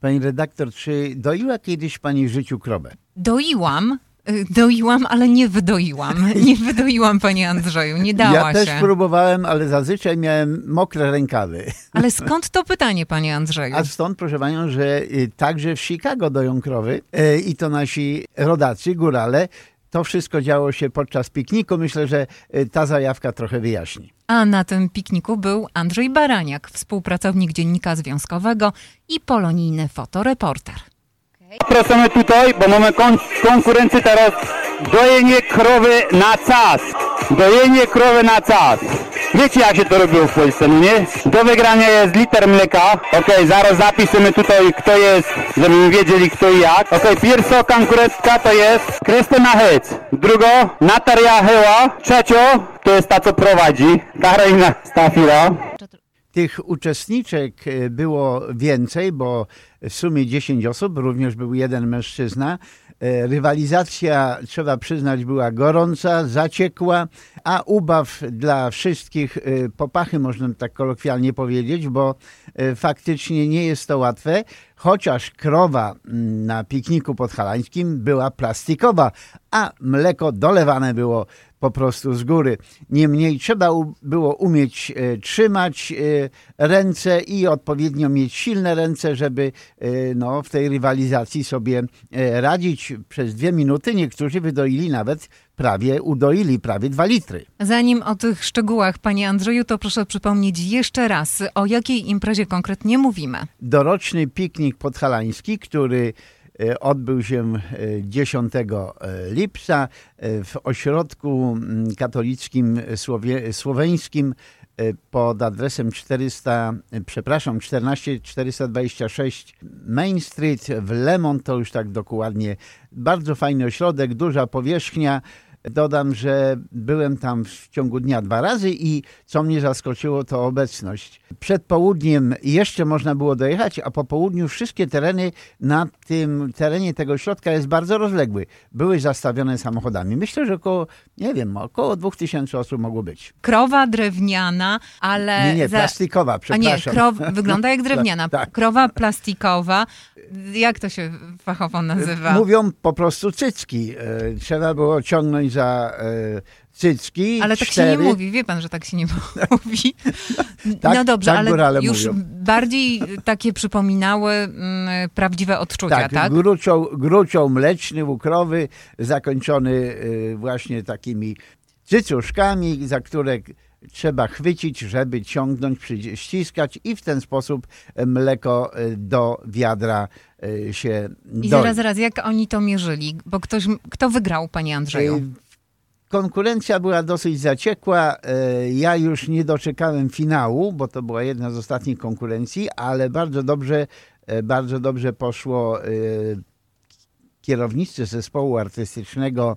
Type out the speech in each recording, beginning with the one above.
Pani redaktor, czy doiła kiedyś pani w życiu krowę? Doiłam, y, doiłam, ale nie wydoiłam. Nie wydoiłam, panie Andrzeju, nie dała ja się. też próbowałem, ale zazwyczaj miałem mokre rękawy. Ale skąd to pytanie, panie Andrzeju? A stąd, proszę panią, że y, także w Chicago doją krowy y, i to nasi rodacy, górale. To wszystko działo się podczas pikniku. Myślę, że y, ta zajawka trochę wyjaśni. A na tym pikniku był Andrzej Baraniak, współpracownik Dziennika Związkowego i polonijny fotoreporter. Zapraszamy tutaj, bo mamy kon konkurencję teraz dojenie krowy na czas. Dojenie krowy na czas. Wiecie jak się to robiło w Polsce, no nie? Do wygrania jest liter mleka. Okej, zaraz zapiszemy tutaj kto jest, żebyśmy wiedzieli kto i jak. Okej, pierwsza konkurentka to jest Krystyna Hyc. Drugo Natalia Hyła. Trzecio to jest ta co prowadzi. Karolina Stafira. Tych uczestniczek y, było więcej, bo w sumie 10 osób, również był jeden mężczyzna. E, Rywalizacja, trzeba przyznać, była gorąca, zaciekła, a ubaw dla wszystkich y, popachy, można tak kolokwialnie powiedzieć, bo y, faktycznie nie jest to łatwe, chociaż krowa na pikniku podhalańskim była plastikowa, a mleko dolewane było po prostu z góry. Niemniej trzeba było umieć e, trzymać e, ręce i odpowiednio mieć silne ręce, żeby e, no, w tej rywalizacji sobie radzić. Przez dwie minuty niektórzy wydoili nawet prawie, udoili prawie dwa litry. Zanim o tych szczegółach, panie Andrzeju, to proszę przypomnieć jeszcze raz, o jakiej imprezie konkretnie mówimy. doroczny piknik podhalański, który odbył się e, 10 lipca e, w ośrodku mm, katolickim słowie, słoweńskim e, pod adresem 400, e, przepraszam, 14426 Main Street w Lemont, to już tak dokładnie. Bardzo fajny ośrodek, duża powierzchnia. Dodam, że byłem tam w ciągu dnia dwa razy i co mnie zaskoczyło, to obecność. Przed południem jeszcze można było dojechać, a po południu wszystkie tereny na tym terenie tego ośrodka jest bardzo rozległy. Były zastawione samochodami. Myślę, że około, nie wiem, około 2000 osób mogło być. Krowa drewniana, ale... Nie, nie, plastikowa, A nie, przepraszam. krow, wygląda jak drewniana. Tak, tak. Krowa plastikowa. Jak to się fachowo nazywa? Mówią po prostu cycki. E, Trzeba było ciągnąć za e, cycki. Ale tak się cztery. nie mówi, wie pan, że tak się nie mówi. Tak- no dobrze, tak ale już mówią. bardziej takie przypominały mm, prawdziwe odczucia, tak? Tak, Grucią, grucią mleczny u krowy, zakończony y, właśnie takimi cycuszkami, za które trzeba chwycić, żeby ciągnąć, ściskać i w ten sposób e, mleko y, do wiadra się I doi. zaraz, zaraz, jak oni to mierzyli? Bo ktoś, kto wygrał, panie Andrzeju? Y, Konkurencja była dosyć zaciekła. Y, Ja już nie doczekałem finału, bo to była jedna z ostatnich konkurencji, ale bardzo dobrze, y, bardzo dobrze poszło y, kierownicy zespołu artystycznego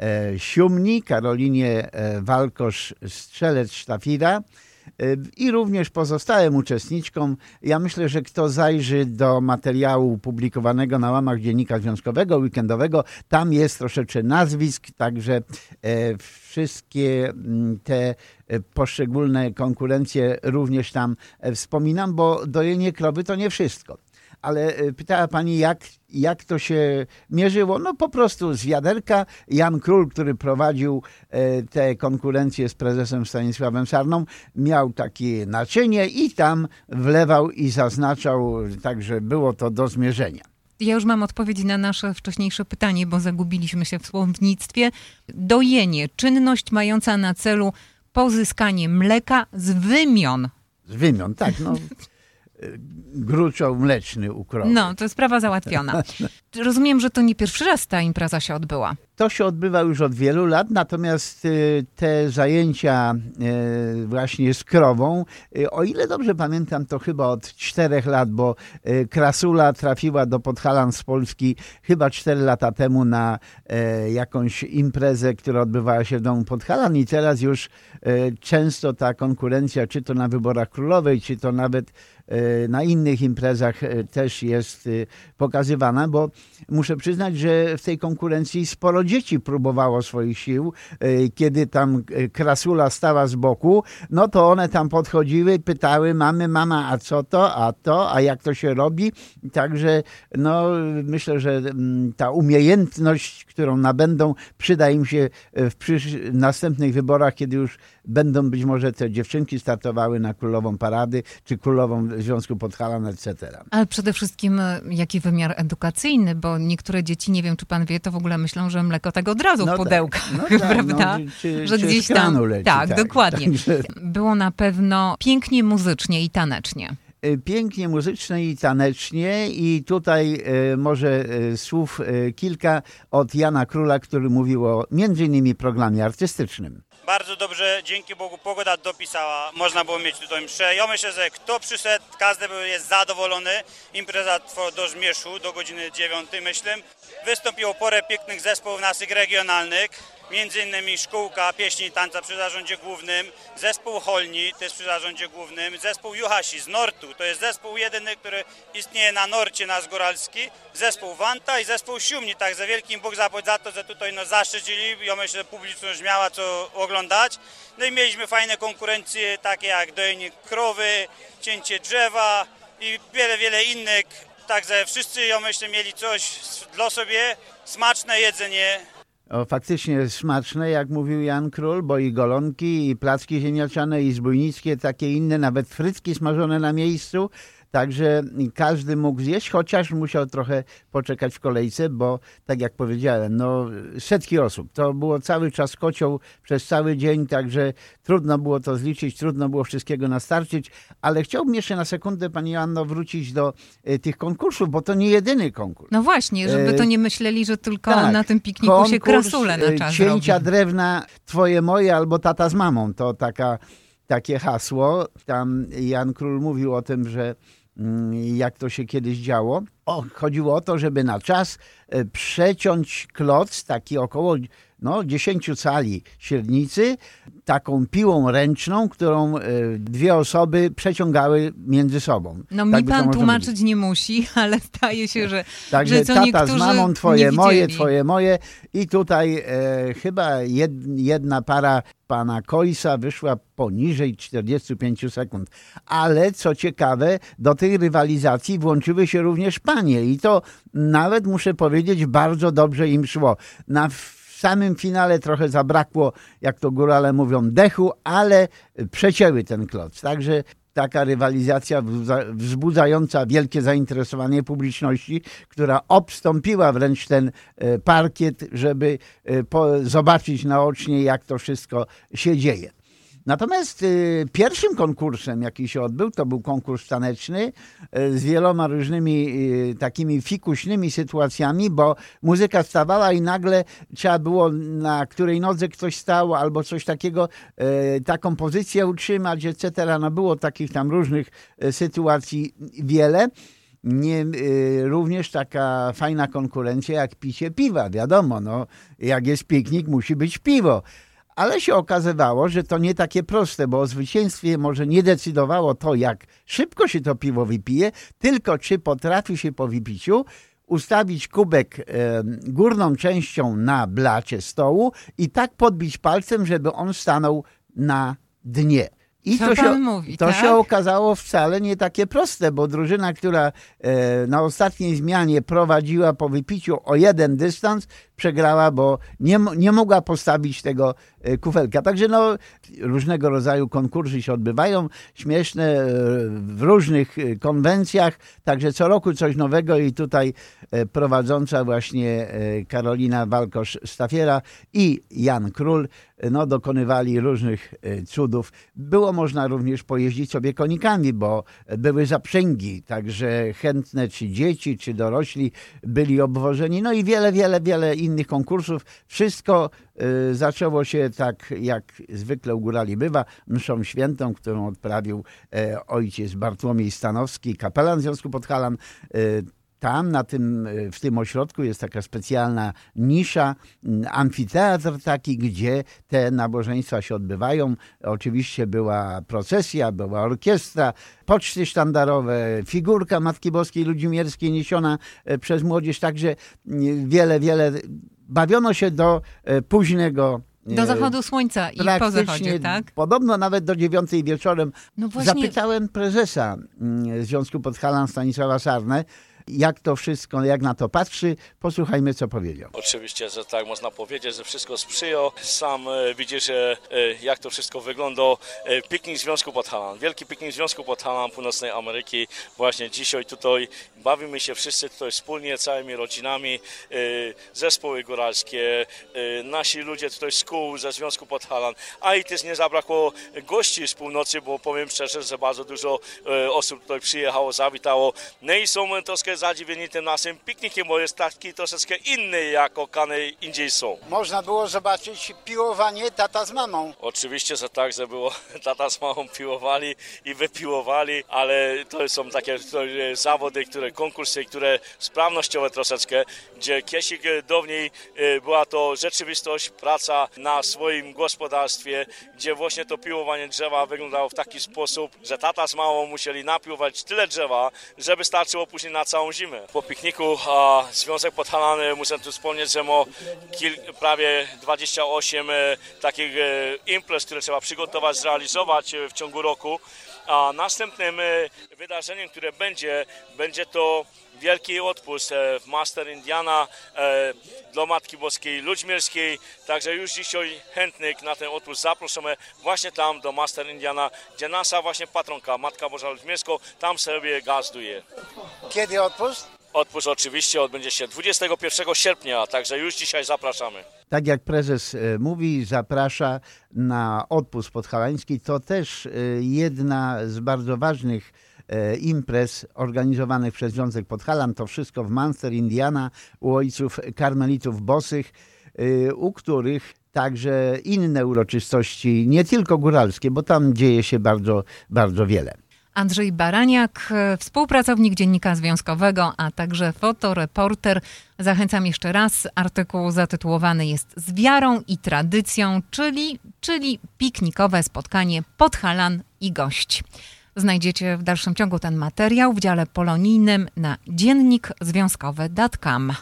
e, Siumni, Karolinie e, Walkosz-Strzelec-Sztafira e, i również pozostałym uczestniczkom. Ja myślę, że kto zajrzy do materiału publikowanego na łamach Dziennika Związkowego, weekendowego, tam jest troszeczkę nazwisk, także e, wszystkie mm, te e, poszczególne konkurencje również tam e, wspominam, bo dojenie krowy to nie wszystko ale e, pytała pani, jak, jak to się mierzyło? No po prostu z wiaderka. Jan Król, który prowadził e, te konkurencje z prezesem Stanisławem Sarną, miał takie naczynie i tam wlewał i zaznaczał, także było to do zmierzenia. Ja już mam odpowiedź na nasze wcześniejsze pytanie, bo zagubiliśmy się w słownictwie. Dojenie, czynność mająca na celu pozyskanie mleka z wymion. Z wymion, tak, no. Gruczoł mleczny u krowy. No, to sprawa załatwiona. Rozumiem, że to nie pierwszy raz ta impreza się odbyła. To się odbywa już od wielu lat, natomiast y, te zajęcia y, właśnie z krową, y, o ile dobrze pamiętam, to chyba od czterech lat, bo Krasula trafiła do Podhalan z Polski chyba cztery lata temu na e, jakąś imprezę, która odbywała się w domu Podhalan i teraz już e, często ta konkurencja, czy to na wyborach królowej, czy to nawet na innych imprezach też jest pokazywana, bo muszę przyznać, że w tej konkurencji sporo dzieci próbowało swoich sił. Kiedy tam krasula stała z boku, no to one tam podchodziły, pytały mamy, mama, a co to, a to, a jak to się robi. Także no, myślę, że mm, ta umiejętność, którą nabędą, przyda im się w następnych wyborach, kiedy już będą być może te dziewczynki startowały na królową parady, czy królową Związku Podhalan, etc. Ale przede wszystkim e, jaki wymiar edukacyjny, bo niektóre dzieci, nie wiem czy pan wie, to w ogóle myślą, że mleko tak od razu no w pudełkach, tak, no tak, prawda? No, czy, że czy gdzieś tam. Leci, tak, tak, dokładnie. Także... Było na pewno pięknie muzycznie i tanecznie. Y, pięknie muzycznie i tanecznie i tutaj y, może y, słów kilka od Jana Króla, który mówił o między innymi programie artystycznym. Bardzo dobrze, dzięki Bogu pogoda dopisała, można było mieć tutaj mszę. Ja myślę, że kto przyszedł, każdy jest zadowolony. Impreza trwa do zmierzchu, do godziny 9 myślę. Wystąpiło porę pięknych zespołów naszych regionalnych innymi Szkółka Pieśni i Tańca przy zarządzie głównym, zespół Holni też przy zarządzie głównym, zespół Juhasi z Nortu, to jest zespół jedyny, który istnieje na Norcie nasz góralski, zespół Wanta i zespół Siumni, tak za wielkim Bóg zapłać za to, że tutaj no zaszczycili, ja myślę, że publiczność miała co oglądać. No i mieliśmy fajne konkurencje, takie jak dojenie krowy, cięcie drzewa i wiele, wiele innych, także wszyscy, ja myślę, mieli coś dla sobie, smaczne jedzenie, o, faktycznie smaczne, jak mówił Jan Król, bo i golonki, i placki ziemniaczane, i zbójnickie, takie inne, nawet frytki smażone na miejscu. Także każdy mógł zjeść, chociaż musiał trochę poczekać w kolejce, bo tak jak powiedziałem, no setki osób. To było cały czas kocioł przez cały dzień, także trudno było to zliczyć, trudno było wszystkiego nastarczyć, ale chciałbym jeszcze na sekundę, Pani Anno, wrócić do e, tych konkursów, bo to nie jedyny konkurs. No właśnie, żeby to e, nie myśleli, że tylko tak, na tym pikniku się krasule na e, czas cięcia robi. drewna twoje, moje albo tata z mamą. To taka, takie hasło. Tam Jan Król mówił o tym, że Mm, jak to się kiedyś działo. O, chodziło o to, żeby na czas e, przeciąć kloc, taki około no, 10 cali średnicy, taką piłą ręczną, którą e, dwie osoby przeciągały między sobą. No tak mi pan tłumaczyć mówić. nie musi, ale staje się, że Także że co tata z mamą, twoje moje, twoje moje i tutaj e, chyba jed, jedna para pana Koisa wyszła poniżej 45 sekund. Ale co ciekawe, do tej rywalizacji włączyły się również panie i to nawet muszę powiedzieć bardzo dobrze im szło. Na samym finale trochę zabrakło, jak to górale mówią, dechu, ale przecięły ten kloc. Także taka rywalizacja wzbudzająca wielkie zainteresowanie publiczności, która obstąpiła wręcz ten e, parkiet, żeby e, zobaczyć naocznie, jak to wszystko się dzieje. Natomiast y, pierwszym konkursem, jaki się odbył, to był konkurs taneczny y, z wieloma różnymi y, takimi fikuśnymi sytuacjami, bo muzyka stawała i nagle trzeba było na której nodze ktoś stał albo coś takiego, taką pozycję utrzymać, etc. No było takich tam różnych sytuacji wiele. Nie, również taka fajna konkurencja jak picie piwa. Wiadomo, no, jak jest piknik, musi być piwo ale się okazywało, że to nie takie proste, bo o zwycięstwie może nie decydowało to, jak szybko się to piwo wypije, tylko czy potrafi się po wypiciu ustawić kubek górną częścią na blacie stołu i tak podbić palcem, żeby on stanął na dnie. I Co to, się, mówi, to tak? się okazało wcale nie takie proste, bo drużyna, która e, na ostatniej zmianie prowadziła po wypiciu o jeden dystans, przegrała, bo nie, nie mogła postawić tego e, kufelka. Także no, różnego rodzaju konkursy się odbywają, śmieszne e, w różnych konwencjach, także co roku coś nowego i tutaj prowadząca właśnie Karolina Walkosz-Stafiera i Jan Król no, dokonywali różnych cudów. Było można również pojeździć sobie konikami, bo były zaprzęgi, także chętne czy dzieci, czy dorośli byli obwożeni, no i wiele, wiele, wiele innych konkursów. Wszystko y, zaczęło się tak, jak zwykle u górali bywa, mszą świętą, którą odprawił e, ojciec Bartłomiej Stanowski, kapelan Związku Podhalan. E, tam na tym, w tym ośrodku jest taka specjalna nisza, amfiteatr taki, gdzie te nabożeństwa się odbywają. Oczywiście była procesja, była orkiestra, poczty sztandarowe, figurka Matki Boskiej Ludzimierskiej niesiona przez młodzież, także wiele, wiele bawiono się do późnego do zachodu słońca i po zachodzie, tak? Podobno nawet do dziewiątej wieczorem. No właśnie... Zapytałem prezesa Związku Podhalan Stanisława Sarnę, jak to wszystko, jak na to patrzy. Posłuchajmy, co powiedział. Oczywiście, że tak można powiedzieć, że wszystko sprzyja. Sam e, widzisz, e, jak to wszystko wygląda. E, piknik Związku Podhalan, wielki piknik Związku Podhalan Północnej Ameryki. Właśnie dzisiaj tutaj bawimy się wszyscy tutaj wspólnie, całymi rodzinami, zespoły góralskie, nasi ludzie tutaj z kół ze Związku Podhalan, a i też nie zabrakło gości z północy, bo powiem szczerze, że bardzo dużo osób tutaj przyjechało, zawitało. No i są troszkę zadziwieni tym naszym piknikiem, bo jest taki troszeczkę inny, jak okany indziej są. Można było zobaczyć piłowanie tata z mamą. Oczywiście, że tak, że było tata z mamą piłowali i wypiłowali, ale to są takie to zawody, które konkursy, które sprawnościowe troszeczkę, gdzie kiedyś dawniej e, była to rzeczywistość, praca na swoim gospodarstwie, gdzie właśnie to piłowanie drzewa wyglądało w taki sposób, że tata z mamą musieli napiłować tyle drzewa, żeby starczyło później na całą zimę. Po pikniku a, Związek Podhalany, muszę tu wspomnieć, że ma prawie 28 e, takich e, imprez, które trzeba przygotować, zrealizować e, w ciągu roku. A następnym wydarzeniem, które będzie, będzie to wielki odpust e, w Master Indiana e, dla Matki Boskiej Ludźmierskiej. Także już dzisiaj chętnych na ten odpust zapraszamy właśnie tam do Master Indiana, gdzie nasza właśnie patronka, Matka Boża Ludźmierska, tam sobie gazduje. Kiedy odpust? Odpust oczywiście odbędzie się 21 sierpnia, także już dzisiaj zapraszamy. Tak jak prezes e, mówi, zaprasza na odpust podhalański. To też jedna z bardzo ważnych imprez organizowanych przez Związek Podhalan. To wszystko w Munster, Indiana, u ojców karmelitów bosych, u których także inne uroczystości, nie tylko góralskie, bo tam dzieje się bardzo, bardzo wiele. Andrzej Baraniak, współpracownik Dziennika Związkowego, a także fotoreporter. Zachęcam jeszcze raz. Artykuł zatytułowany jest Z wiarą i tradycją, czyli, czyli piknikowe spotkanie Podhalan i gość. Znajdziecie w dalszym ciągu ten materiał w dziale polonijnym na dziennikzwiązkowy.com.